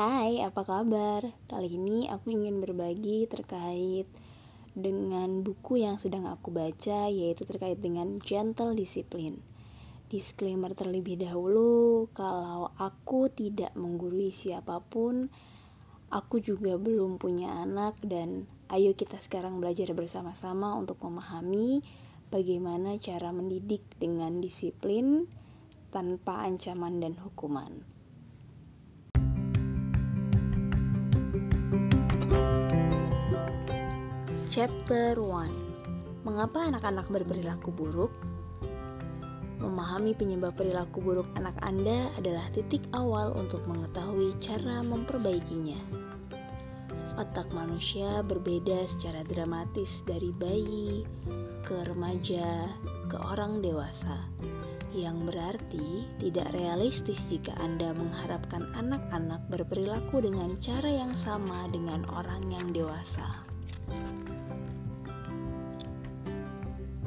Hai, apa kabar? Kali ini aku ingin berbagi terkait dengan buku yang sedang aku baca, yaitu terkait dengan gentle discipline. Disclaimer terlebih dahulu, kalau aku tidak menggurui siapa pun, aku juga belum punya anak dan ayo kita sekarang belajar bersama-sama untuk memahami bagaimana cara mendidik dengan disiplin tanpa ancaman dan hukuman. Chapter 1 Mengapa anak-anak berperilaku buruk? Memahami penyebab perilaku buruk anak Anda adalah titik awal untuk mengetahui cara memperbaikinya. Otak manusia berbeda secara dramatis dari bayi ke remaja ke orang dewasa, yang berarti tidak realistis jika Anda mengharapkan anak-anak berperilaku dengan cara yang sama dengan orang yang dewasa.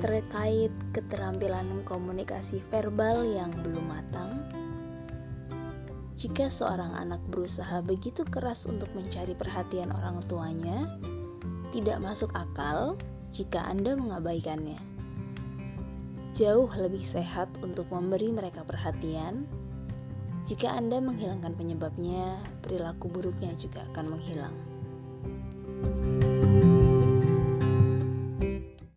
Terkait keterampilan komunikasi verbal yang belum matang. Jika seorang anak berusaha begitu keras untuk mencari perhatian orang tuanya, tidak masuk akal jika Anda mengabaikannya. Jauh lebih sehat untuk memberi mereka perhatian. Jika Anda menghilangkan penyebabnya, perilaku buruknya juga akan menghilang.